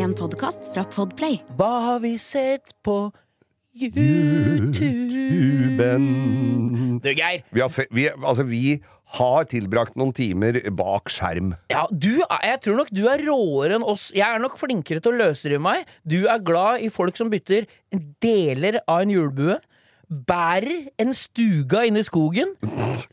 En podkast fra Podplay. Hva har vi sett på YouTuben. Du, Geir. Vi har, se, vi, altså, vi har tilbrakt noen timer bak skjerm. Ja, du, jeg tror nok du er råere enn oss. Jeg er nok flinkere til å løsrive meg. Du er glad i folk som bytter deler av en julebue. Bærer en stuga inne i skogen.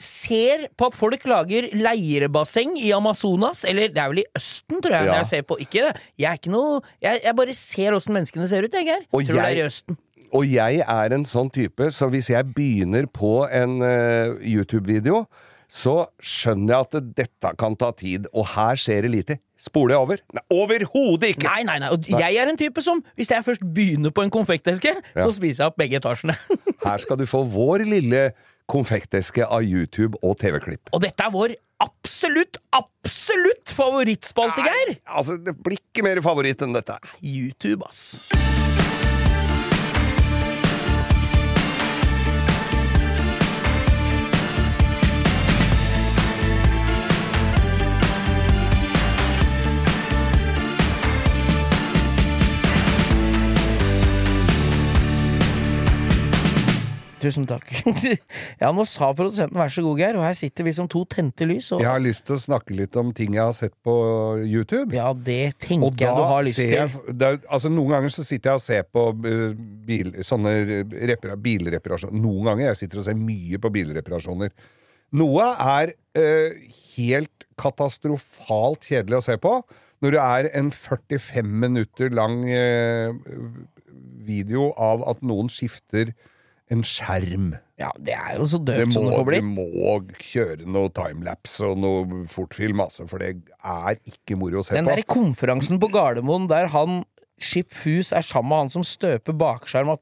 Ser på at folk lager leirebasseng i Amazonas. Eller det er vel i Østen, tror jeg. Ja. Jeg ser på Ikke det. Jeg er ikke noe Jeg, jeg bare ser åssen menneskene ser ut, jeg, Geir. Tror det jeg- er i Østen. Og jeg er en sånn type, så hvis jeg begynner på en uh, YouTube-video, så skjønner jeg at dette kan ta tid, og her skjer det lite. Spoler jeg over? Nei, Overhodet ikke! Nei, nei, nei. Og jeg er en type som, hvis jeg først begynner på en konfekteske, så spiser jeg opp begge etasjene. Her skal du få vår lille konfekteske av YouTube og TV-klipp. Og dette er vår absolutt, absolutt favorittspalte, Geir! Altså, det blir ikke mer favoritt enn dette. YouTube, ass. Tusen takk. ja, nå sa produsenten vær så god, Geir, og her sitter vi som to tente lys. Og... Jeg har lyst til å snakke litt om ting jeg har sett på YouTube. Ja, det tenker Og jeg du har lyst jeg, til. er, altså Noen ganger så sitter jeg og ser på eh, bil, sånne repara, bilreparasjoner. Noen ganger jeg sitter og ser mye på bilreparasjoner. Noe er eh, helt katastrofalt kjedelig å se på. Når det er en 45 minutter lang eh, video av at noen skifter en skjerm. Ja, det er jo så døvt som det får blitt. Du må kjøre noe timelapse og noe fortfilm, altså, for det er ikke moro å se på. Den derre der konferansen på Gardermoen der han Skip Fus er sammen med han som støper bakskjerm av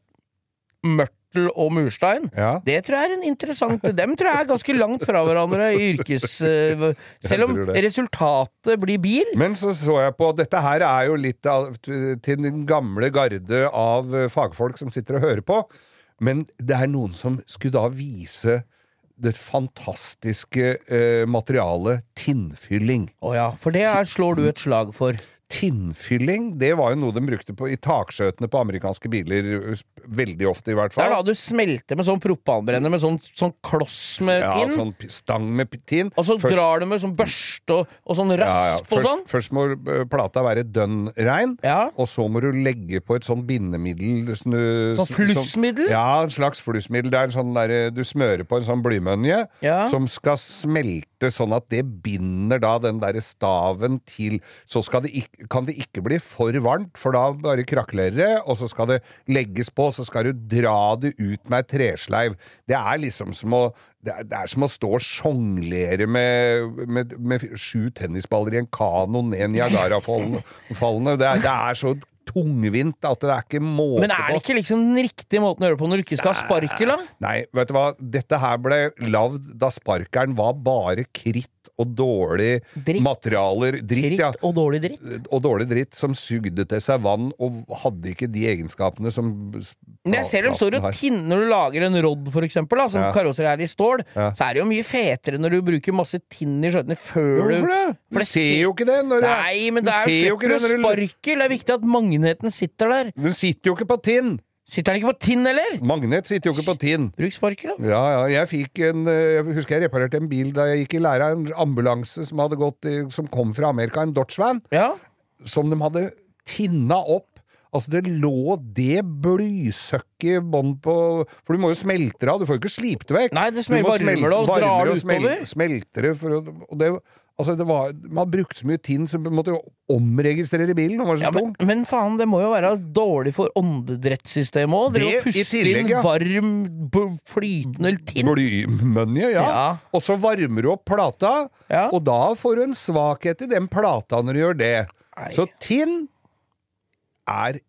mørtel og murstein, Ja. det tror jeg er en interessant Dem tror jeg er ganske langt fra hverandre i yrkes... eh, Selv om resultatet blir bil. Men så så jeg på Dette her er jo litt av, til den gamle garde av fagfolk som sitter og hører på. Men det er noen som skulle da vise det fantastiske eh, materialet tinnfylling. Å ja, for det er, slår du et slag for. Tinnfylling, det var jo noe de brukte på, i takskjøtene på amerikanske biler. eh, Veldig ofte, i hvert fall. Det er da du smelter med sånn propanbrenner med sånn, sånn kloss med ja, tinn, sånn stang med tinn. og så Først- drar du med sånn børste og, og sånn Ja, ja. rasp og sånn. først må eh, plata være dønn rein, Ja. og så må du legge på et sånn bindemiddel Sånn flussmiddel? Sånn, ja, en slags flussmiddel. Det er en sånn der, du smører på en sånn blymønje Ja. som skal smelte sånn at det binder da den derre staven til Så det ikke, kan det ikke bli for varmt, for da bare krakelerer det, og så skal det legges på, så skal du dra det ut med ei tresleiv. Det er liksom som å det er, det er som å stå og sjonglere med, med, med sju tennisballer i en kano ned Niagarafallene. Det, er- det er så tungvint at det er ikke måte på. Men er det ikke liksom den riktige måten å gjøre det på når du ikke skal ha sparkel, da? Nei, vet du hva? Dette her ble lagd da sparkeren var bare kritt og dårlig Dritt. materialer. Dritt, Dritt ja. og dårlig dritt. Og dårlig dritt som sugde til seg vann og hadde ikke de egenskapene som Men jeg ser dem står og tinner når du lager en rodd, for eksempel, da, som Ja. karosser er i stål. Ja. Så er det jo mye fetere når du bruker masse tinn i skjøtene før du Hvorfor det? Du det ser jo ikke det når Nei, men du jo slipper du når du- sparkel. Det er viktig at magneten sitter der. Den sitter jo ikke på tinn! Sitter den ikke på tinn, eller? Magnet sitter jo ikke på tinn. Bruk sparkel, da. Ja, ja, jeg fikk en eh, Jeg husker jeg reparerte en bil da jeg gikk i læra, en ambulanse som hadde gått Som kom fra Amerika, en Dodge van. Ja. som de hadde tinna opp. Altså, det lå det blysøkket i bånn på For du må jo smelte det av, du får jo ikke slipt det vekk. Nei, det Du smel- må varmer det og drar det og smel- utover. Smelter det for Og det Altså, det var Man brukte så mye tinn, så man måtte jo omregistrere bilen. Den var så Ja, men, tung. men faen, det må jo være dårlig for åndedrettssystemet òg. Dere å i puste inn ja. varm, flytende tinn. Blymønje, ja. Ja. Og så varmer du opp plata, og da får du en svakhet i den plata når du gjør det. Nei. Så tinn er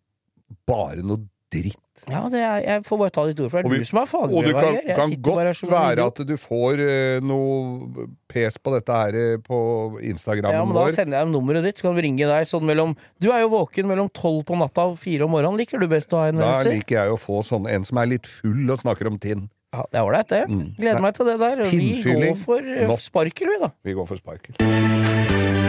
bare noe dritt. Ja, det er, jeg får bare ta ditt ord for det. Er du som er Og det kan, kan her godt være at du får uh, noe pes på dette her eh, på Instagrammen Ja, men da sender jeg dem nummeret ditt, så kan vi ringe deg sånn mellom Du er jo våken mellom tolv på natta og fire om morgenen. Liker du best å ha Da liker jeg å få sånn en som er litt full og snakker om tinn. Ja, det er ålreit, det. Gleder meg til det der. Vi går for eh, Not. sparkel, vi, da. Vi går for sparkel.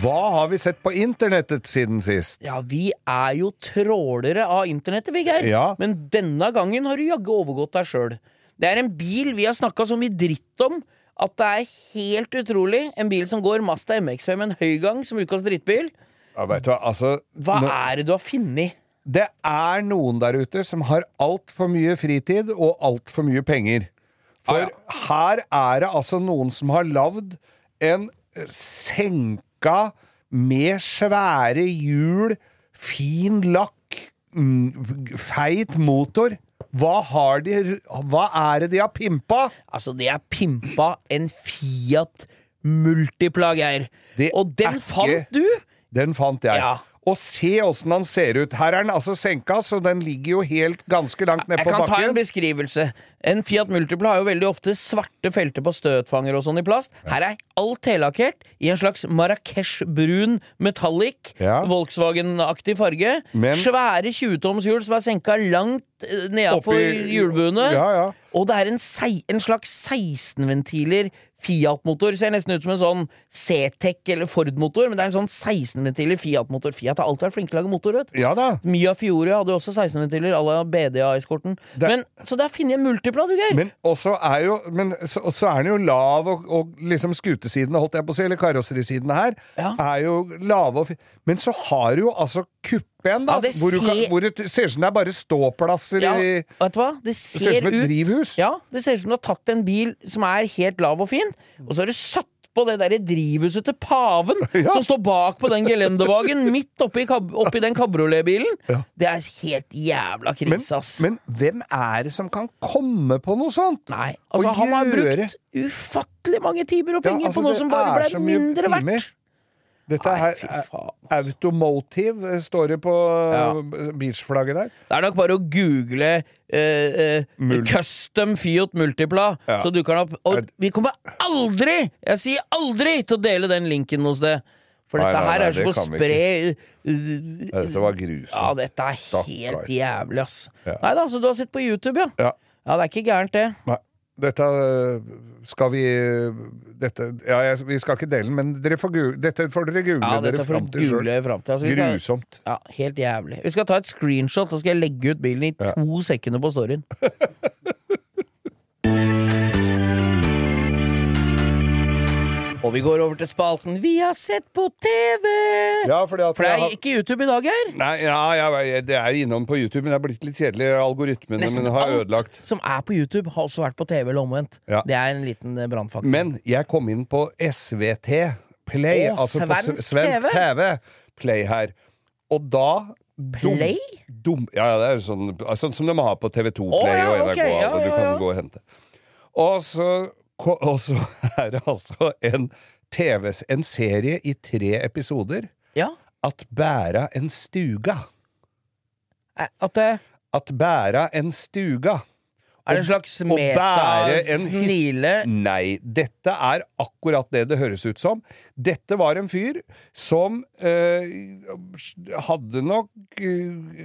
Hva har vi sett på internettet siden sist? Ja, vi er jo trålere av internettet, Viggeir. Ja. Men denne gangen har du jaggu overgått deg sjøl. Det er en bil vi har snakka så mye dritt om at det er helt utrolig. En bil som går Mazda MX5 med en høygang som ukas drittbil. Ja, vet du hva, altså Hva nå- er det du har funnet? Det er noen der ute som har altfor mye fritid og altfor mye penger. For her er det altså noen som har lagd en senka med svære hjul, fin lakk, mm, feit motor. Hva har de Hva er det de har pimpa? Altså, de har pimpa en Fiat multiplager Og den fant du? Den fant jeg. Ja. Og se åssen han ser ut. Her er den altså senka, så den ligger jo helt ganske langt ned Jeg kan ta en beskrivelse. En Fiat Multipla har jo veldig ofte svarte felter på støtfanger og sånn i plast. Her er alt hellakkert i en slags Marrakech-brun metallic, Ja. Volkswagen-aktig farge. Men- Svære 20-toms hjul som er senka langt eh, nedafor hjulbuene. Ja, ja. Og det er en, en slags 16-ventiler Fiat-motor. Ser nesten ut som en sånn C-Tech eller Ford-motor, men det er en sånn 16-ventiler Fiat-motor. Fiat har alltid vært flinke til å lage motor, vet du. Ja da. Mia Fiore hadde jo også 16-ventiler à la BDA-eskorten. Så der finner jeg multipla, du, Geir. Men også er jo Men så, så er den jo lav, og, og liksom skutesidene, holdt jeg på å si, eller karosserisidene her, Ja. er jo lave og fine. Men så har du jo altså kuppen, da, Ja, det hvor, du kan, hvor det ser ut som det er bare ståplasser Ja, i vet du hva? Det Det ser, ser ut som et drivhus. Ja, det ser ut som du har tatt en bil som er helt lav og fin, og så har du satt på det derre drivhuset til paven Ja. som står bak på den gelendevagen, midt oppi, oppi den kabrioletbilen. Ja. Det er helt jævla krise, ass. men hvem er det som kan komme på noe sånt? Nei, altså han har brukt ufattelig mange timer og Ja, penger altså, på noe som bare ble mindre verdt. Dette Nei, er faen. Automotive, står det på Ja. beachflagget der. Det er nok bare å google eh, eh, Custom Fiat Multipla, Ja. så dukker den opp. Og vi kommer aldri, jeg sier aldri, til å dele den linken hos det. For Nei, dette nei, her er som på å spre Dette var grusomt. Ja, dette er helt helt jævlig, ass. Ja. Nei da, så du har sett på YouTube, ja? Ja. Ja, det er ikke gærent, det. Nei, dette øh, skal vi dette, ja, jeg, Vi skal ikke dele den, men dere får dette får dere google Ja, dere fram til sjøl. Altså, Grusomt. ja, helt jævlig. Vi skal ta et screenshot, og skal jeg legge ut bilen i Ja. to sekunder på storyen. Og vi går over til spalten Vi har sett på TV! Ja, fordi at For det er har- ikke YouTube i dag, her. Nei, ja, jeg, det er innom på YouTube, men det er blitt litt kjedelig. Algoritmene Nesten mine har alt ødelagt. som er på YouTube, har også vært på TV eller omvendt. Ja. Det er en liten eh. Men jeg kom inn på SVT Play, Å, altså svensk på svensk TV. TV Play her. Og da Play? Dum, ja, ja, det er sånn, sånn som de har på TV2 Play oh, ja, og NRK, Okay, ja, og du kan gå og hente. Og så, og så er det altså en TV, en serie i tre episoder. Ja. At bæra en stuga. Eh, At det At bæra en stuga. er en slags bære en hyt- meta-snile. Nei, dette er akkurat det det høres ut som. Dette var en fyr som øh, hadde nok øh,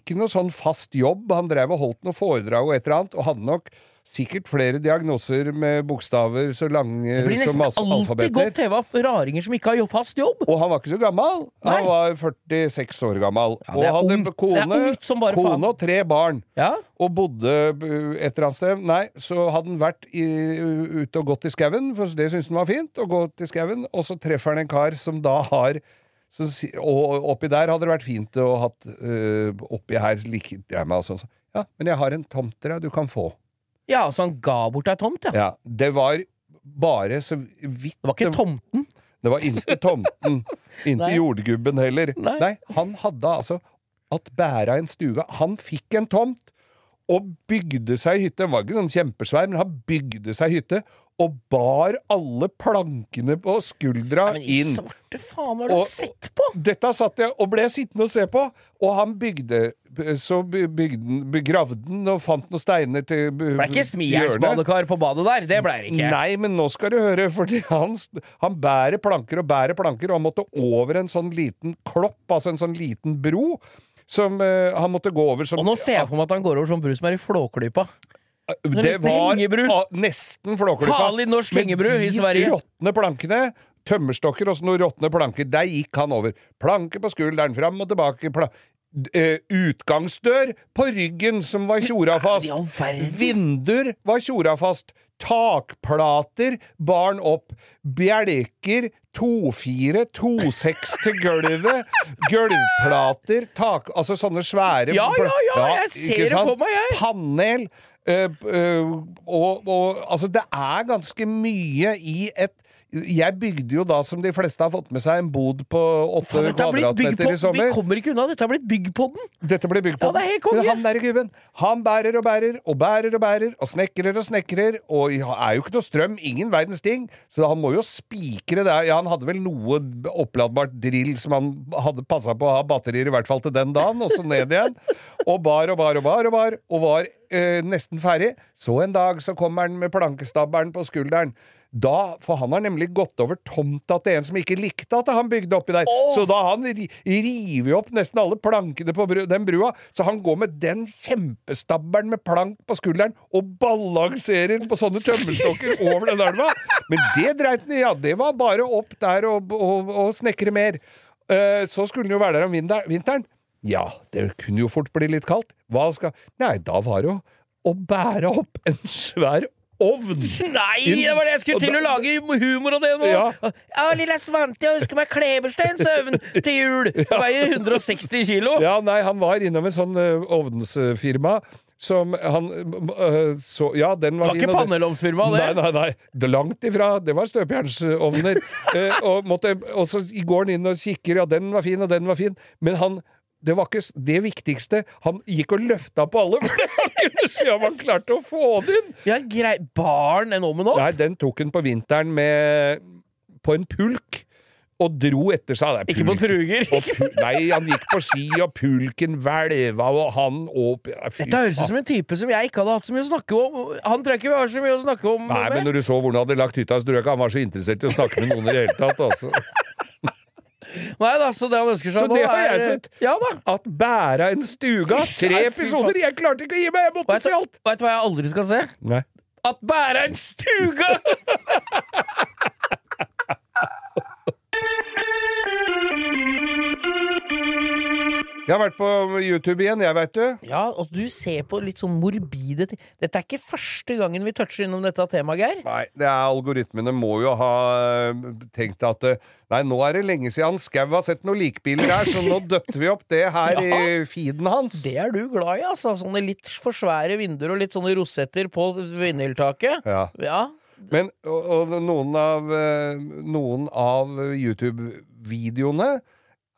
ikke noe sånn fast jobb. Han drev og holdt noe foredrag og et eller annet, og hadde nok sikkert flere diagnoser med bokstaver så lange Det blir nesten alltid alfabeter. godt TV av raringer som ikke har fast jobb. Og han var ikke så gammel. Nei. Han var 46 år gammel. Ja, og hadde ungt. kone, som kone og tre barn. Ja, Og bodde et eller annet sted. Nei, så hadde han vært i, ute og gått i skauen, for det syntes han var fint, å gå til skauen. Og så treffer han en kar som da har så, Og oppi der hadde det vært fint å hatt øh, Oppi her liker jeg meg sånn. Ja, men jeg har en tomt til deg du kan få. Ja så han ga bort ei tomt, ja. Ja, Det var bare så vidt Det var ikke tomten. Det var ikke tomten. Ikke jordgubben heller. Nei. Nei. han hadde altså at bæra en stue. Han fikk en tomt og bygde seg hytte. Den var ikke sånn kjempesvær, men han bygde seg hytte. Og bar alle plankene på skuldra Nei, men i inn. svarte faen, har du Og- sett på? Dette satt jeg og ble sittende og se på, og han bygde Så bygde han, begravde han og fant noen steiner til Det ble ikke smijernsbadekar på badet der. Det ble det ikke. Nei, men nå skal du høre, fordi han, han bærer planker og bærer planker, og han måtte over en sånn liten klopp, altså en sånn liten bro, som eh, han måtte gå over som Og nå ser jeg for meg at han går over som bru som er i Flåklypa. Det var ah, nesten Flåklypa. Farlig norsk hengebru i Sverige. råtne plankene tømmerstokker og så noen råtne planker. Der gikk han over. Planke på skulderen, fram og tilbake. Pla Uh, utgangsdør på ryggen som var tjora fast. Vinduer var tjora fast. Takplater barn opp. Bjelker, 2-4, 2-6 til gulvet. Gulvplater, tak... Altså sånne svære Ja, ja, ja, jeg ser det for meg, jeg. Panel. Eh, uh, og, og altså, det er ganske mye i et jeg bygde jo da, som de fleste har fått med seg, en bod på åtte kvadratmeter i sommer. Vi kommer ikke unna, dette har blitt byggpodden! på den! Dette blir byggpodden. på. Ja, det. Men han der gubben, han bærer og bærer og bærer og bærer og snekrer og snekrer, og er jo ikke noe strøm, ingen verdens ting, så han må jo spikre det. Ja, han hadde vel noe oppladbart drill som han hadde passa på å ha batterier i hvert fall til den dagen, og så ned igjen. Og bar og bar og bar og bar, og var øh, nesten ferdig. Så en dag så kommer han med plankestabberen på skulderen. Da, For han har nemlig gått over tomta til en som ikke likte at han bygde oppi der. Oh! Så da har han river opp nesten alle plankene på bru, den brua, så han går med den kjempestabberen med plank på skulderen og balanserer på sånne tømmerstokker over den elva. Men det dreit han i, ja. Det var bare opp der og, og, og snekre mer. Uh, så skulle han jo være der om vinteren. Ja, det kunne jo fort bli litt kaldt. Hva skal Nei, da var det jo å bære opp en svær ovn. Nei, det var det jeg skulle til å lage humor av det nå! Ja. Å, lille Svante, jeg ønsker meg klebersteinsovn til jul! Det veier 160 kilo! Ja, nei, han var innom en sånn uh, ovnsfirma som han øh, så Ja, den var Det var ikke og det-. Nei, nei, nei. Det Langt ifra. Det var støpejernsovner. Eh, og, måtte, og så går han inn og kikker. Ja, den var fin, og den var fin. Men han det var ikke det viktigste. Han gikk og løfta på alle for han kunne se om han klarte å få det inn. Ja, grei. Barn en ovn opp? Nei, den tok han på vinteren med På en pulk. Og dro etter seg. Det er Ikke på truger? Nei, han gikk på ski, og pulken hvelva, og han opp ja, Dette høres ut som en type som jeg ikke hadde hatt så mye å snakke om. Han tror jeg ikke vi har så mye å snakke om. Nei, men når du så hvor han hadde lagt hytta, så tror jeg ikke han var så interessert i å snakke med noen i det hele tatt. Altså. Nei da, så det han ønsker seg Så nå det har er- jeg sett. Ja da. At bæra en stuga, tre Nei, fy episoder, jeg klarte ikke å gi meg, jeg måtte du se alt! du hva jeg aldri skal se? Nei. At bæra en stuga! Jeg har vært på YouTube igjen, jeg, veit du. Ja, og du ser på litt sånn morbide ting. Dette er ikke første gangen vi toucher innom dette temaet, Geir. Nei, det er algoritmene må jo ha øh, tenkt at øh, Nei, nå er det lenge siden Skau har sett noen likbiler her, så nå døtter vi opp det her i feeden hans. Det er du glad i, altså. Sånne litt for svære vinduer og litt sånne rosetter på vinyltaket. Ja. Ja. Men og, og noen av, øh, noen av YouTube-videoene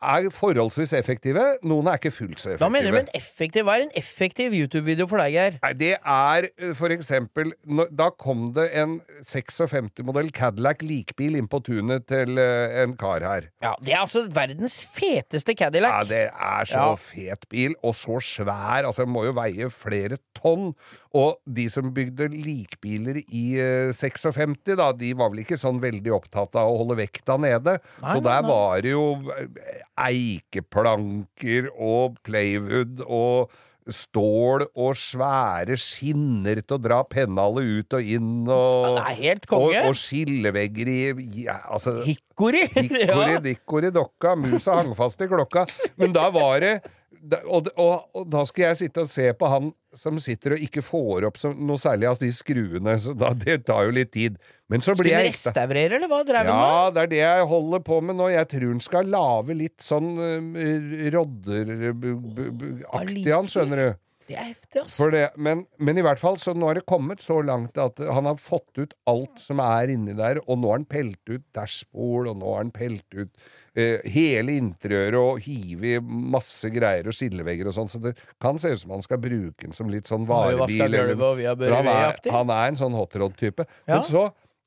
er forholdsvis effektive. Noen er ikke fullt så effektive. Hva mener du med en effektiv Hva er en effektiv YouTube-video for deg, Geir? Nei, det er eh, for eksempel Da kom det en 56-modell Cadillac likbil inn på tunet til eh, en kar her. Ja, Det er altså verdens feteste Cadillac. Ja, det er så Ja. fet bil, og så svær. Altså, den må jo veie flere tonn. Og de som bygde likbiler i uh, 56, da, de var vel ikke sånn veldig opptatt av å holde vekta nede. Nei, så der nei. var det jo eh, eikeplanker og playwood og stål og svære skinner til å dra pennalet ut og inn og, helt og, konge. og skillevegger i ja, altså, Hikkori. Hikkori, Ja. dikkori, dokka, musa hang fast i klokka. Men da var det og, og, og da skal jeg sitte og se på han som sitter og ikke får opp så, noe særlig av de skruene, så da, det tar jo litt tid. Men så Skal blir jeg ekte. restaurere, eller hva drev den med? Ja, det er det jeg holder på med nå. Jeg tror han skal lage litt sånn uh, rodderaktig, han, skjønner du. Det er heftig, ass. For det, men, men i hvert fall, så nå har det kommet så langt at han har fått ut alt som er inni der, og nå har han pelt ut dashbord, og nå har han pelt ut eh, hele interiøret og hivet i masse greier og skillevegger og sånn, så det kan se ut som han skal bruke den som litt sånn varebil. eller- for han, er, han er en sånn hotrod-type. Ja. Men så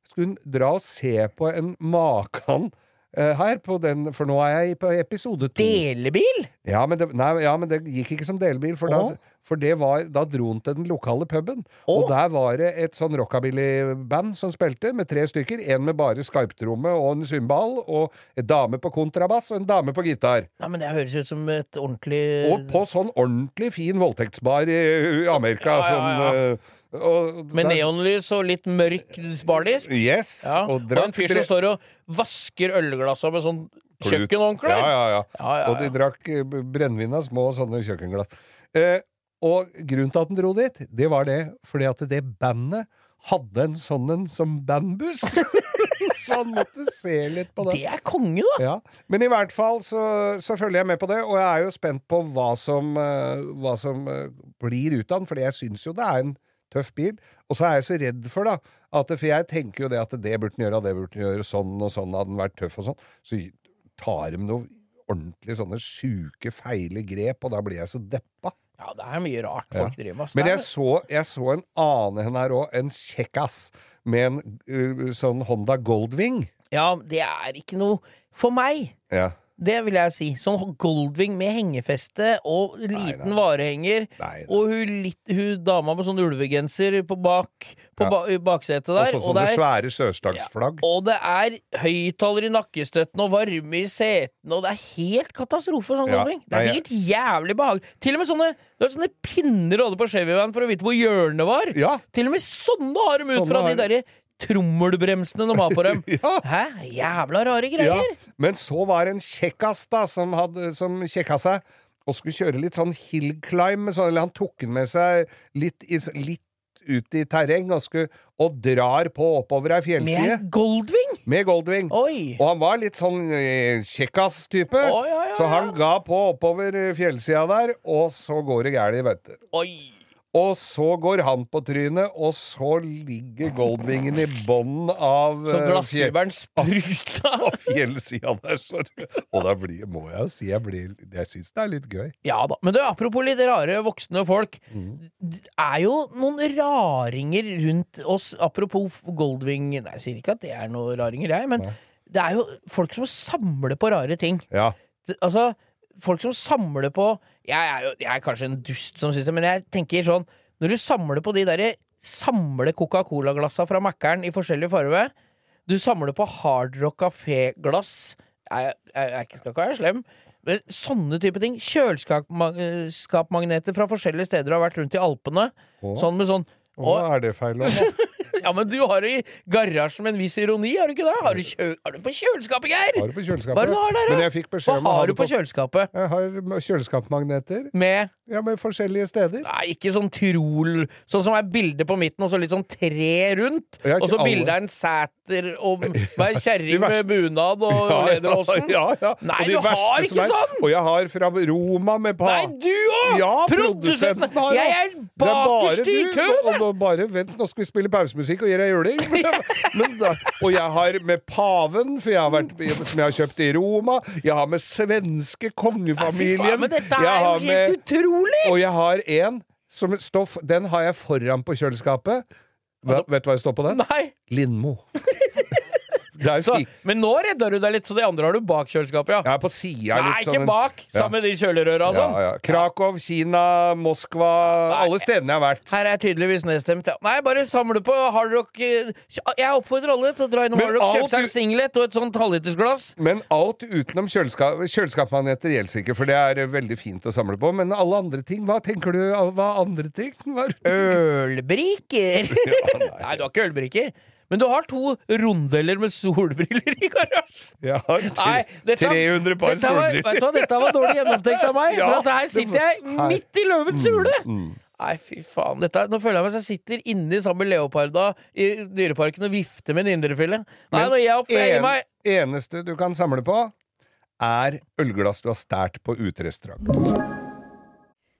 skulle hun dra og se på en Makan her, på den, for nå er jeg på episode to. Delebil? Ja men, det, nei, ja, men det gikk ikke som delebil, for, da, for det var, da dro han til den lokale puben. Åh. Og der var det et sånn rockabilly-band som spilte, med tre stykker. En med bare skarptromme og en cymbal, og en dame på kontrabass og en dame på gitar. Ja, men Det høres ut som et ordentlig Og på sånn ordentlig fin voldtektsbar i, i Amerika. Ja, ja, ja. Sånn, eh, Og, Med neonlys og litt mørk bardisk. Yes. Ja. Og Og, en fyr som står og vasker ølglassa med sånn kjøkkenhåndkle. Ja, ja, ja. Ja, ja, Og de drakk eh, brennevin av små sånne kjøkkenglass. Eh, og grunnen til at han dro dit, det var det fordi at det bandet hadde en sånn en som bandbuss. så han måtte se litt på det. Det er konge, da! Ja, Men i hvert fall så, så følger jeg med på det, og jeg er jo spent på hva som, eh, hva som eh, blir ut av den, for jeg syns jo det er en tøff bil. Og så er jeg så redd for, da, at For jeg tenker jo det at det burde den gjøre, og det burde den gjøre, sånn og sånn, hadde den vært tøff og sånn. Så tar de noe ordentlig sånne sjuke, feile grep, og da blir jeg så deppa. Ja, det er mye rart folk driver med. Men jeg så, jeg så en annen her òg, en kjekkas med en uh, sånn Honda Goldwing. Ja, det er ikke noe for meg. Ja. Det vil jeg si. Sånn Goldwing med hengefeste og liten nei. varehenger. Nei, nei. Og hun, litt, hun dama med sånn ulvegenser på, bak, på Ja. ba, baksetet der. Og sånne det, er, svære sørstagsflagg. og det er høyttaler i nakkestøtten og varme i setene, og det er helt katastrofe. Sånn Ja. Goldwing. Det er Nei, sikkert jævlig behagelig. Til og med sånne, det er sånne pinner du hadde på Chevy-van for å vite hvor hjørnet var. Ja. Til og med sånne har de ut fra de derre trommelbremsene de har på dem. Ja. Hæ? Jævla rare Ja, greier. men så var det en kjekkas da, som, hadde, som kjekka seg og skulle kjøre litt sånn hill climb. Sånn, eller han tok den med seg litt, litt ut i terreng og, skulle, og drar på oppover ei fjellside Med Goldwing? med Goldwing. Oi. Og han var litt sånn eh, kjekkas-type, ja, ja, så han ga på oppover fjellsida der, og så går det galt, vet du. Oi. Og så går han på trynet, og så ligger Goldwingen i bånden av Så eh, glassfiberen spruta. av fjellsida der. Så, og da blir, må jeg si jeg, blir, jeg syns det er litt gøy. Ja da. Men du, apropos litt rare voksne folk. Mm. Det er jo noen raringer rundt oss. Apropos Goldwing Nei, jeg sier ikke at det er noen raringer, jeg, men Nei. det er jo folk som samler på rare ting. Ja. Altså, folk som samler på Jeg er jo jeg er kanskje en dust som syns det, men jeg tenker sånn Når du samler på de derre Samle Coca-Cola-glassa fra Mækkern i forskjellig farge Du samler på Hard Rock Café-glass Jeg, jeg, jeg skal ikke være slem men sånne type ting. Kjøleskapmagneter fra forskjellige steder du har vært rundt i Alpene. Åh. Sånn med sånn Hva å, er det feil? Ja, men du har det i garasjen med en viss ironi, har du ikke det? Har du, kjø har du på kjøleskapet, Geir? Har du på kjøleskapet? Hva er du har der, da? Men jeg fikk Hva har du på kjøleskapet? Jeg har kjøleskapmagneter. Med Ja, med forskjellige steder. Nei, ikke sånn trol Sånn som er bilde på midten, og så litt sånn tre rundt. Og så bildet bilde av en sæter og ei kjerring med bunad og lederåsen. Ja, ja. Nei, du har ikke er- sånn! Og jeg har fra Roma med pa... Nei, du òg! Ja, Produsenten! har Jeg er er bakerst i køen! Bare vent, nå skal vi spille pausemusikk og gi deg juling. Men da, og jeg har med paven, for jeg har vært, som jeg har kjøpt i Roma. Jeg har med svenske kongefamilien. men dette Jeg er har jo helt med- utrolig! Og jeg har en som stoff Den har jeg foran på kjøleskapet. Hva, vet du hva det står på den? Nei. Lindmo. Så, men nå redda du deg litt, så de andre har du bak kjøleskapet, ja. Er på siden, Nei, ikke bak! Sammen med de kjølerøra og sånn. Ja, ja. Krakow, Kina, Moskva Nei. Alle stedene jeg har vært. Her er jeg tydeligvis nedstemt. Ja. Nei, bare samle på hardrock. eh, Jeg oppfordrer alle til å dra innom hardrock, kjøpe seg en singlet og et sånt halvlitersglass. Men alt utenom kjøleskap, kjøleskapmagneter gjelder ikke, for det er eh, veldig fint å samle på. Men alle andre ting, hva tenker du hva andre ting? Hva? Ølbrikker! nei. du har ikke ølbrikker. Men du har to rondeller med solbriller i garasjen. Jeg har Nei, dette, 300 par dette var, solbriller. hva, dette var dårlig gjennomtenkt av meg. Ja, for her sitter jeg midt i løvens hule! Nei, fy faen. Dette, nå føler jeg meg som jeg sitter inni sammen med leoparda i Dyreparken og vifter med en indrefille. Nei, Men gir jeg opp en, meg eneste du kan samle på, er ølglass du har stært på uterestaurant.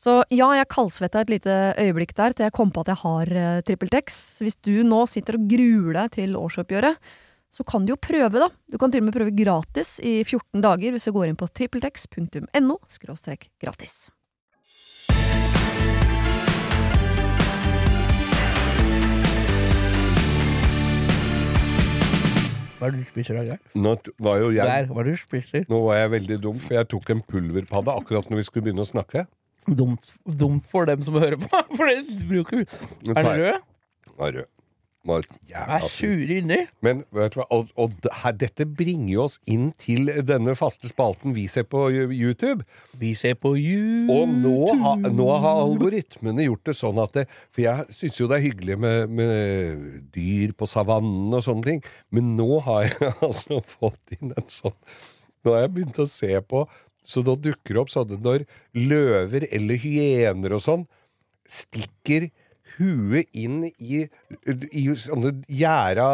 Så ja, jeg kaldsvetta et lite øyeblikk der til jeg kom på at jeg har uh, TrippelTex. Hvis du nå sitter og gruer deg til årsoppgjøret, så kan du jo prøve, da. Du kan til og med prøve gratis i 14 dager hvis du går inn på trippeltex.no skråstrek gratis. Hva er det du spiser da, Geir? Nå t- var jo jeg Der, hva er det du spiser? Nå var jeg veldig dum, for jeg tok en pulverpadde akkurat når vi skulle begynne å snakke. Dumt, dumt for dem som hører på, for det bruker Er den rød? Den Var rød. Var Er sur. sure inni. Men vet du hva, og, og her, dette bringer jo oss inn til denne faste spalten vi ser på YouTube. Vi ser på YouTube. Og nå, ha, nå har algoritmene gjort det sånn at det, For jeg syns jo det er hyggelig med, med dyr på savannen og sånne ting, men nå har jeg altså fått inn en sånn Nå har jeg begynt å se på Så da dukker det opp sånne når løver eller hyener og sånn stikker huet inn i, i sånne gjæra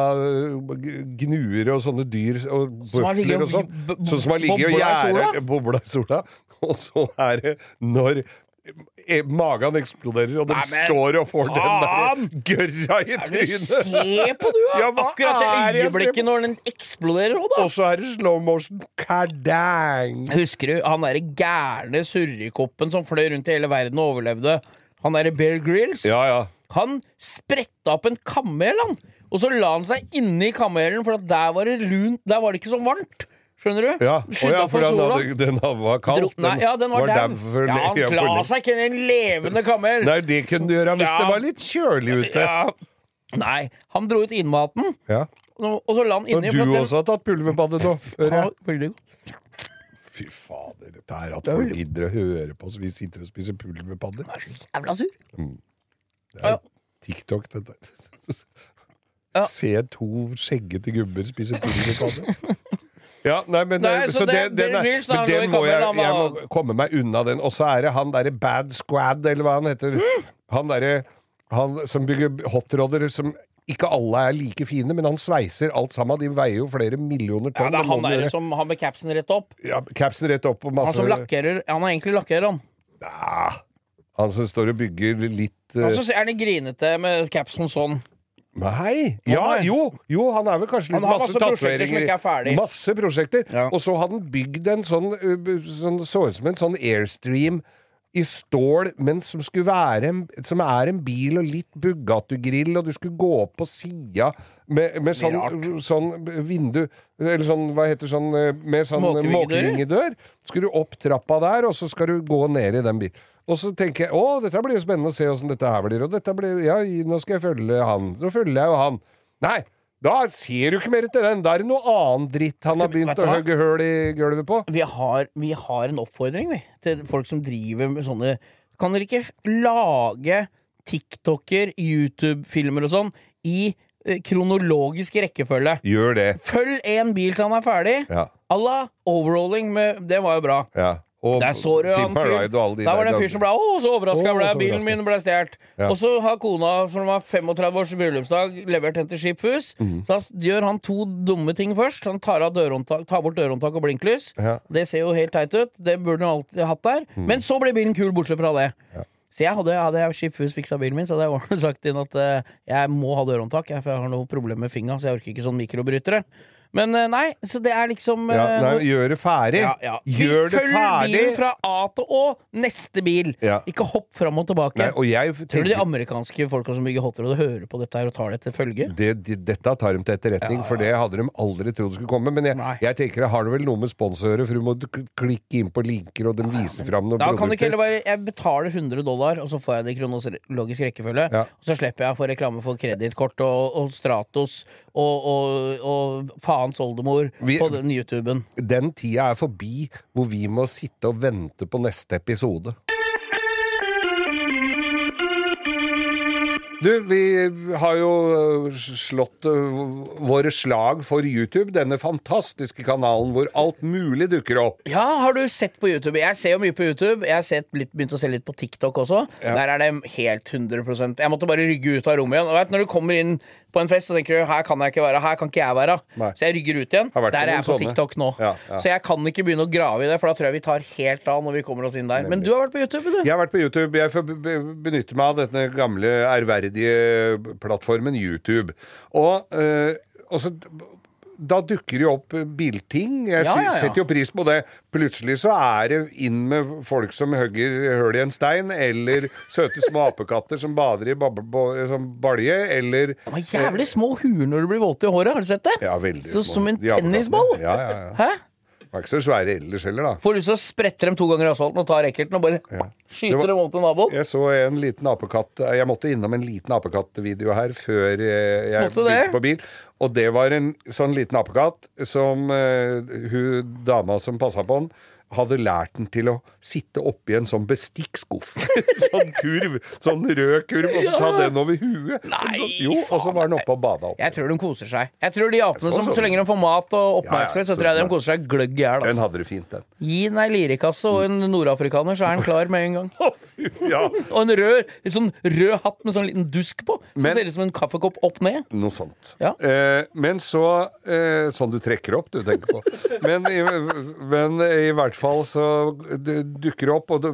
gnuer og sånne dyr og bøfler og sånn. Sånn som har ligget og gjæra bobla i sola. Og så er det når magen eksploderer, og de Nei, men står og får den faen! der gørra i trynet. Se på du! Ja, Akkurat det øyeblikket når den eksploderer òg, da. Og så er det slow motion. Kardang. Husker du han derre gærne surrekoppen som fløy rundt i hele verden og overlevde? Han derre Bear Grills? Ja, ja. Han spretta opp en kamel, han. Og så la han seg inni kamelen, for der var det lunt Der var det ikke så varmt. Skjønner du? Ja, Skydda ja for den, sola. hadde, den var kald. Dro, nei, ja, den var, var dau. for Ja, han ja, la seg ikke en levende kamel. Nei, det kunne du gjøre hvis Ja. det var litt kjølig ute. Ja. Nei, han dro ut innmaten, Ja. og og så la han Og inni. du for at den- også har tatt pulverbade nå? hører Ja, jeg. veldig. Fy fader, dette er at folk gidder å høre på oss vi sitter og spiser pulverpadder. Jeg er så jævla sur. Det er Ja. TikTok, dette. Ja. Se to skjeggete gubber spise pulverpadder. Ja, nei, men, Nei, eh, så så det- den, Bear er, men han den må jeg, jeg må komme meg unna den. Og så er det han derre Bad Squad, eller hva han heter. Han derre Han som bygger hotrodder som ikke alle er like fine, men han sveiser alt sammen. De veier jo flere millioner Ja, det er han der som har med capsen rett opp. ja, Capsen rett opp masse Han som lakkerer Han er egentlig lakkerer, han. Ja, Han som står og bygger litt uh... Og så er han grinete med capsen sånn. Nei! Ja, jo, jo, han er vel kanskje litt Han har masse prosjekter som ikke er ferdig. Masse prosjekter. Ja. Og så hadde han bygd en sånn, sånn Så ut som en sånn Airstream i stål, men som skulle være en, Som er en bil og litt Bugatti-grill, og du skulle gå opp på sida med, med sånn, sånn vindu Eller sånn, hva heter sånn Med sånn måkevingedør. Skulle du opp trappa der, og så skal du gå ned i den bilen. Og så tenker jeg å, dette blir jo spennende å se åssen dette her blir. Og dette blir, ja, nå skal jeg følge han. Nå følger jeg jo han. Nei, da ser du ikke mer til den. Da er det noe annen dritt han har begynt å hogge høl i gulvet på. Vi har, vi har en oppfordring, vi, til folk som driver med sånne Kan dere ikke lage TikToker, YouTube-filmer og sånn i eh, kronologisk rekkefølge? Gjør det. Følg én bil til han er ferdig. Ja. À la overrolling med Det var jo bra. ja. Og Der så du han fyren. De Der var det en fyr som ble Å, så overraska ble Bilen min ble stjålet. Ja. Og så har kona, for det var 35 års bryllupsdag, levert henne til Skipfus. Mm. Så gjør han to dumme ting først. Han tar, tar bort dørhåndtak og blinklys. Ja. Det ser jo helt teit ut. Det burde han alltid hatt der. Men så ble bilen kul, bortsett fra det. Ja. Så jeg hadde, hadde jeg Skipfus fiksa bilen min, så hadde jeg sagt inn at uh, jeg må ha dørhåndtak, jeg, for jeg har noe problem med fingra, så jeg orker ikke sånn mikrobrytere. Men eh, nei, så det er liksom Ja, eh, nei, gjør det ferdig. ja, ja. Gjør det Følg bilen fra A til Å, neste bil. Ja. Ikke hopp fram og tilbake. Nei, og jeg Tror du de amerikanske folka som bygger hotrod, hører på dette her og tar det til følge? det, de, dette tar de til etterretning, for det hadde de aldri trodd skulle komme. Men jeg, jeg tenker det har det vel noe med sponsorer, for du må klikke inn på linker, og de viser fram noen Da kan du ikke heller bare Jeg betaler 100 dollar, og så får jeg det i kronologisk rekkefølge. Ja. Og så slipper jeg å få reklame for kredittkort og, og Stratos og, og, og faens oldemor Vi- på den YouTuben. Den tida er forbi hvor vi må sitte og vente på neste episode. Du, vi har jo øh, slått øh, våre slag for YouTube, denne fantastiske kanalen hvor alt mulig dukker opp. Ja, har du sett på YouTube? Jeg ser jo mye på YouTube. Jeg har litt, begynt å se litt på TikTok også. Ja. Der er det helt 100% Jeg måtte bare rygge ut av rommet igjen. Og vet, Når du kommer inn på en fest og tenker her kan jeg ikke være, her kan ikke jeg være. Nei. Så jeg rygger ut igjen. Der er jeg på sånne. TikTok nå. Ja, ja. Så jeg kan ikke begynne å grave i det, for da tror jeg vi tar helt av når vi kommer oss inn der. Men du har vært på YouTube, du. Jeg har vært på YouTube. Jeg får be- be- benytte meg av denne gamle, ærverdige plattformen YouTube. Og, øh, og så da dukker jo opp bilting. Jeg Ja, ja, ja. setter jo pris på det. Plutselig så er det inn med folk som hogger høl i en stein, eller søte små apekatter som bader i som balje, eller De har jævlig små huer når du blir våt i håret, har du sett det? Ja, veldig Så små. som en tennisball? Ja, ja, ja. Hæ? Er ikke så svære ellers heller, da. Får lyst til å sprette dem to ganger i asfalten og ta racketen og bare ja. skyte var- dem opp til naboen. Jeg så en liten apekatt Jeg måtte innom en liten apekattvideo her før eh, jeg Måtte det? begynte på bil. Og det var en sånn liten apekatt som uh, hun dama som passa på den, hadde lært den til å sitte oppi en sånn bestikkskuff. sånn kurv. Sånn rød kurv, og så ta den over huet. Nei, så, jo, og så var den oppe og bada opp. Jeg tror de koser seg. Jeg tror de apene som sånn. så lenge de får mat og oppmerksomhet, så tror jeg de koser seg gløgg i hjel. Den Altså. hadde det fint, den. Gi den ei lirekasse og en nordafrikaner, så er den klar med en gang. Ja, Og en rød, en sånn rød hatt med sånn liten dusk på, som Men- ser ut som en kaffekopp opp ned. Noe sånt. Ja. Eh, men så eh, Sånn du trekker opp, du tenker på. Men i, men i hvert fall så dukker det opp, og det,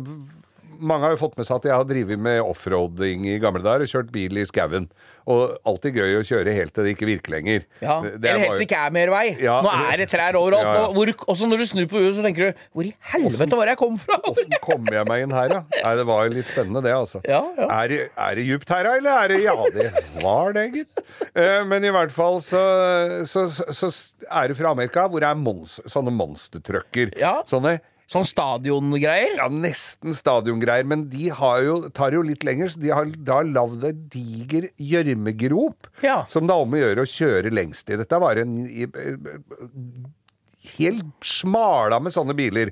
mange har jo fått med seg at jeg har drevet med offroading i gamle dager og kjørt bil i skauen. Og alltid gøy å kjøre helt til det ikke virker lenger. Ja. Det- det er Eller helt ikke er mer vei. Ja. Nå er det trær overalt. Ja, ja. Hvor, også når du snur på huet, så tenker du Hvor i helvete var det jeg kom fra? Åssen kom jeg meg inn her, da? Nei, det var litt spennende, det, altså. Ja, ja. Er, det- er det djupt her, da, eller er det Ja, det var det, gitt. Eh, men i hvert fall så, så, så, så er det fra Amerika, hvor det er mons, sånne monstertrucker. Ja. Sånne Sånn stadiongreier. ja, nesten stadiongreier, men de har jo, tar jo litt lenger, så de har da lagd en diger gjørmegrop Ja. som det er om å gjøre å kjøre lengst i. Dette var en helt smala med sånne biler.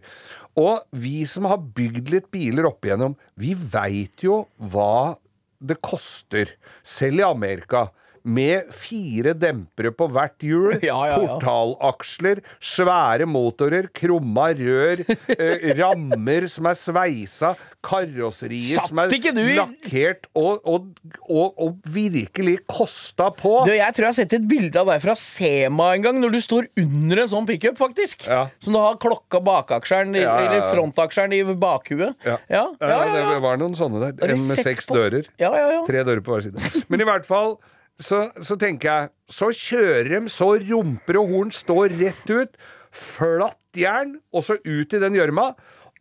Og vi som har bygd litt biler opp igjennom, vi veit jo hva det koster, selv i Amerika. Med fire dempere på hvert hjul, Ja, ja, ja. portalaksler, svære motorer, krumma rør, eh, rammer som er sveisa, karosserier Satt som er ikke du i- lakkert og, og, og, og virkelig kosta på. Du, jeg tror jeg har sett et bilde av deg fra Sema en gang, når du står under en sånn pickup, faktisk. Ja. Som du har klokka bakaksjeren, i- Ja, ja, ja. eller frontaksjeren i bakhuet. Ja. ja, ja, ja, ja. det var noen sånne der. Har du En med sett seks på- dører. Ja, ja, ja. Tre dører på hver side. Men i hvert fall så, så tenker jeg Så kjører de så rumper og horn står rett ut. Flatt jern, og så ut i den gjørma.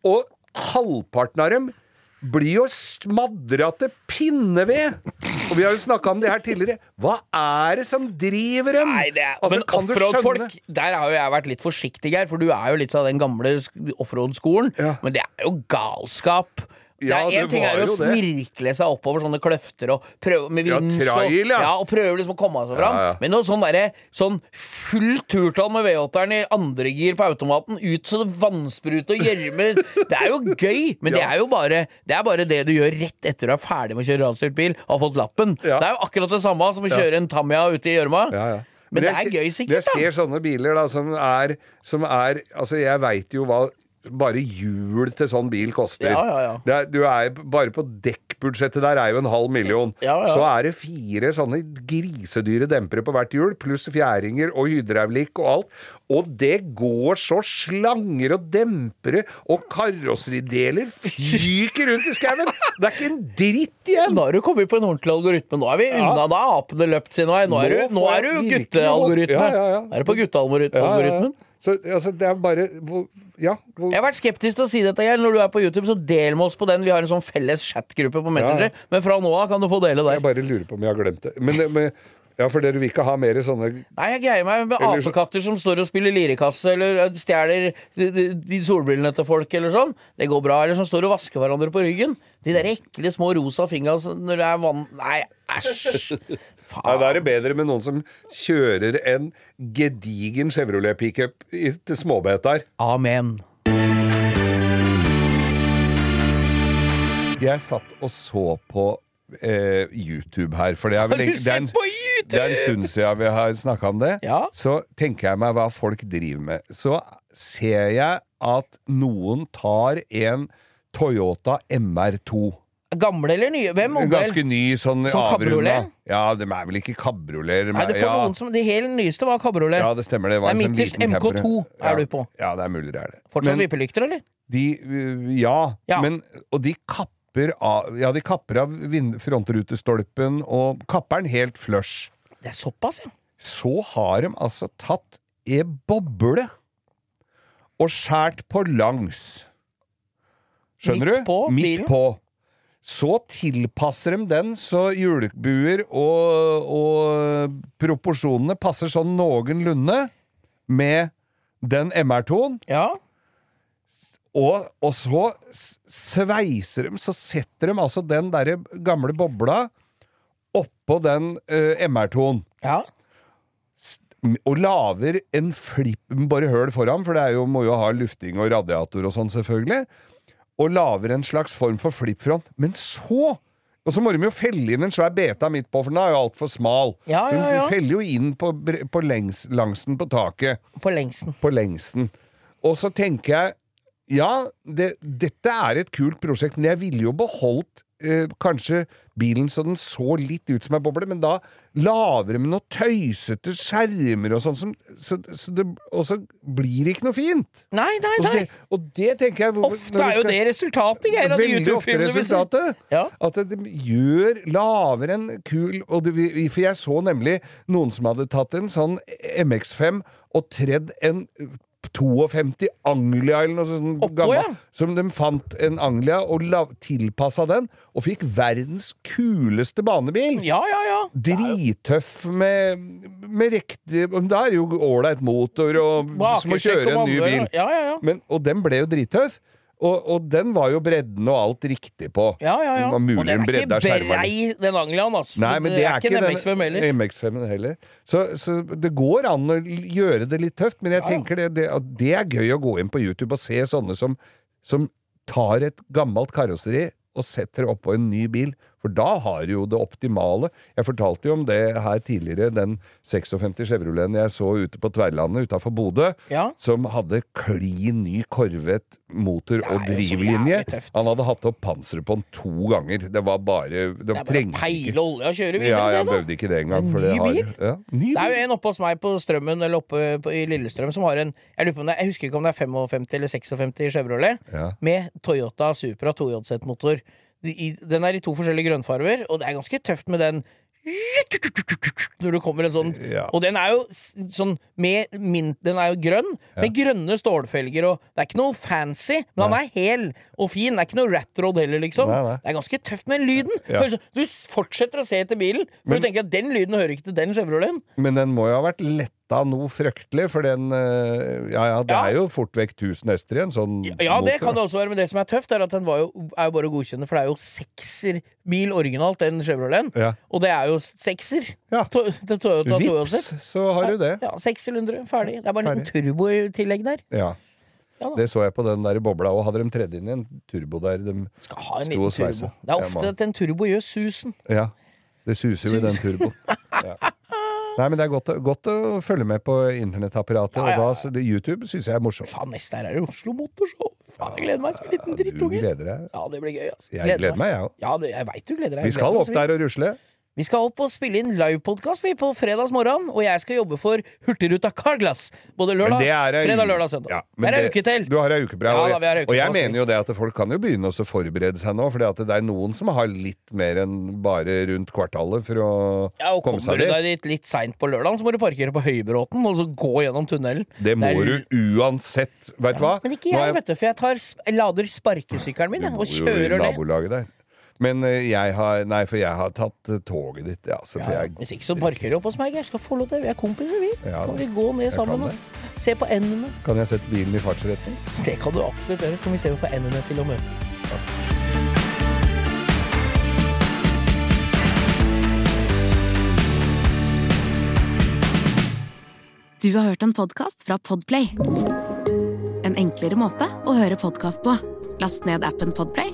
Og halvparten av dem blir jo smadra til pinneved! Og vi har jo snakka om det her tidligere. Hva er det som driver dem? Nei, det er, Altså, men kan skjønne- offroad-folk, der har jo jeg vært litt forsiktig, her, for du er jo litt av den gamle sk- offroad-skolen. Ja. Men det er jo galskap. Ja, det er en ting er å snirkle seg oppover sånne kløfter og prøve med Ja, trail, ja. og, ja, og prøve liksom å komme seg fram. Ja. Men noe sånn derre sånn fullt turtall med V8-eren i andre gir på automaten, ut så det vannsprute og gjørme Det er jo gøy, men det er jo bare det, er bare det du gjør rett etter du er ferdig med å kjøre radstyrt bil og har fått lappen. Det er jo akkurat det samme som å kjøre en Tamia ute i gjørma. Ja, ja. Men det er gøy sikkert, Jeg ser sånne biler da, som er, som er Altså, jeg veit jo hva bare hjul til sånn bil koster. Ja, ja, ja. Er, du er, bare på dekkbudsjettet der er jo en halv million. Så er det fire sånne grisedyre dempere på hvert hjul, pluss fjæringer og hydraulikk og alt. Og det går så slanger og dempere og karosserideler fyker rundt i skauen! Det er ikke en dritt igjen! Nå har du kommet på en ordentlig algoritme. Nå er vi unna. Da har apene løpt sin vei. Nå er du, nå er du guttealgoritme. Er du på guttealgoritmen? Så altså, det er bare hvor, Ja. Hvor, Jeg har vært skeptisk til å si dette, Geir. Når du er på YouTube, så del med oss på den. Vi har en sånn felles chatgruppe på Messenger. Ja. Men fra nå av kan du få dele der. Jeg bare lurer på om jeg har glemt det. Men, men ja, for dere vil ikke ha mer sånne Nei, jeg greier meg med Eller apekatter som står og spiller lirekasse, eller stjeler de, de, de solbrillene til folk, eller sånn. Det går bra. Eller som står og vasker hverandre på ryggen. De der ekle små rosa fingra når det er vann Nei, æsj! Nei, Faen. Da er det bedre med noen som kjører en gedigen Chevrolet pickup i- til småbetar. Amen. Jeg satt og så på eh, YouTube her, for det er Har vel du det er en- sett på YouTube?! Det er en stund siden vi har snakka om det. Ja. Så tenker jeg meg hva folk driver med. Så ser jeg at noen tar en Toyota MR2. Gamle eller nye? Hvem En modell? ganske ny sånn avrunda. Ja, de er vel ikke kabrioleter. Nei, det får ja. noen som De helt nyeste var kabriolet. ja, det stemmer. Det, var en sånn midterst liten MK2 camper. er du på. Ja, det er mulig det er det. Fortsatt vippelykter, eller? de øh, ja, Ja. Men, og de kapper av Ja, de kapper av vind- frontrutestolpen og kapper den helt flush. Det er såpass, ja. Så har de altså tatt ei boble og skjært på langs. Skjønner Midt du? på Midt bilen? på. Så tilpasser de den så julebuer og, og proporsjonene passer sånn noenlunde med den MR2-en. Ja. Og, og så sveiser de, så setter de altså den derre gamle bobla oppå den uh, MR2-en. ja. Og lager en flipp Bare høl foran, for det er jo, må jo ha lufting og radiator og sånn, selvfølgelig. Og lager en slags form for flippfront. Men så Og så må de jo felle inn en svær beta midt på, for den er jo altfor smal. Ja, Så ja, de ja. feller jo inn på, på lengs, langsen på taket På lengsen. på lengsen. Og så tenker jeg ja, det, dette er et kult prosjekt, men jeg ville jo beholdt eh, kanskje bilen så den så litt ut som ei boble, men da lager de noe tøysete skjermer og sånn, som, så, så det, og så blir det ikke noe fint. Nei, nei, nei. det, og det tenker jeg hvor- Ofte du er jo det resultatet, Geir, av de Veldig ofte YouTube-filmene resultatet. Ja. At de gjør lager en kul det, For jeg så nemlig noen som hadde tatt en sånn MX5 og tredd en 52 Anglia eller noe sånt Oppå, gammel, ja. Som de fant en Anglia og tilpassa den, og fikk verdens kuleste banebil. Ja, ja, ja. Drittøff med, med riktig Da er jo ålreit motor og som å kjøre en ny bil. Ja, ja, ja. Men, og den ble jo drittøff. Og, og den var jo bredden og alt riktig på. Ja, ja, ja. Det og den er ikke brei, den Angliaen, altså. Nei, men det er ikke en den MX5 heller. MX5 heller. Så, så det går an å gjøre det litt tøft, men jeg tenker det, det, det er gøy å gå inn på YouTube og se sånne som, som tar et gammelt karosseri og setter det oppå en ny bil. For da har du jo det optimale. Jeg fortalte jo om det her tidligere, den 56 Chevroleten jeg så ute på Tverlandet utafor Bodø, Ja. som hadde klin ny Corvette motor og drivlinje. Han hadde hatt opp panseret på den to ganger. Det var bare Det, Det trengte ikke peile olje og kjøre ja, videre, jeg det, da. behøvde ikke det engang. En for det har- bil? Ja, ny Det er jo en oppe hos meg på Strømmen, eller oppe på, i Lillestrøm, som har en Jeg det, jeg husker ikke om det er 55 eller 56 Chevrolet, Ja. med Toyota Supra 2JZ-motor. Den er i to forskjellige grønnfarver, og det er ganske tøft med den når det kommer en sånn Ja. Og den er jo sånn med min, Den er jo grønn, med grønne stålfelger, og det er ikke noe fancy, men han er hel og fin. Det er ikke noe ratrod heller, liksom. Nei, nei. Det er ganske tøft med den lyden. Ja. Du fortsetter å se etter bilen, for Men- du tenker at den lyden hører ikke til den Chevroleten. Men den må jo ha vært letta noe fryktelig, for den eh, Ja ja, det Ja. er jo fort vekk 1000 hester i en sånn Ja, det motor, kan det også være, men det som er tøft, er at den var jo, er jo bare å godkjenne, for det er jo sekserbil originalt, den Chevroleten. Ja. Og det er jo sekser. Ja. To, det Toyota Vips, 2JZ. så har du det. Ja, sekssylindere, ferdig. Det er bare en liten turbo i tillegg der. Ja. Ja. Det så jeg på den der bobla, og hadde de tredd inn i en turbo der de Skal ha en sto og sveisa. turbo. Det er ofte at en turbo gjør susen. Ja. Det suser jo i den turboen. Ja. Nei, men det er godt, godt å følge med på internettapparatet, Ja, ja, og da YouTube syns jeg er morsomt. Faen, neste her er det Oslo Motorshow. Faen, jeg gleder meg som en liten Du gleder deg. Ja, det blir gøy, altså. Jeg gleder meg, jeg òg. Ja, det, jeg veit du gleder deg. Vi skal gleder opp der og rusle. Vi skal opp og spille inn livepodkast på fredags morgen, og jeg skal jobbe for Hurtigruta Carglass både lørdag, det ei- fredag, lørdag, søndag. Ja, det er ei uke til. Du har ei uke bra. Ja, og, og jeg mener jo det at folk kan jo begynne å forberede seg nå, for det er noen som har litt mer enn bare rundt kvartalet for å Ja, og komme Kommer seg du deg dit litt seint på lørdag, så må du parkere på Høybråten og så gå gjennom tunnelen. Det må er- du uansett. Veit du hva? Men ikke jeg, jeg, vet du, for jeg, tar, lader sparkesykkelen min og kjører ned. Men eh, jeg har Nei, for jeg har tatt eh, toget ditt, ja. Så for Ja, jeg, hvis ikke så parkerer du opp hos meg. Jeg skal få lov til Vi er kompiser, vi. Ja, kan vi gå ned jeg sammen og se på endene? kan jeg sette bilen i fartsretning? Det kan du absolutt gjøre. Så kan vi se på endene til å møtes. Du har hørt en podcast fra Podplay. En enklere måte å høre podcast på. Last ned appen Podplay,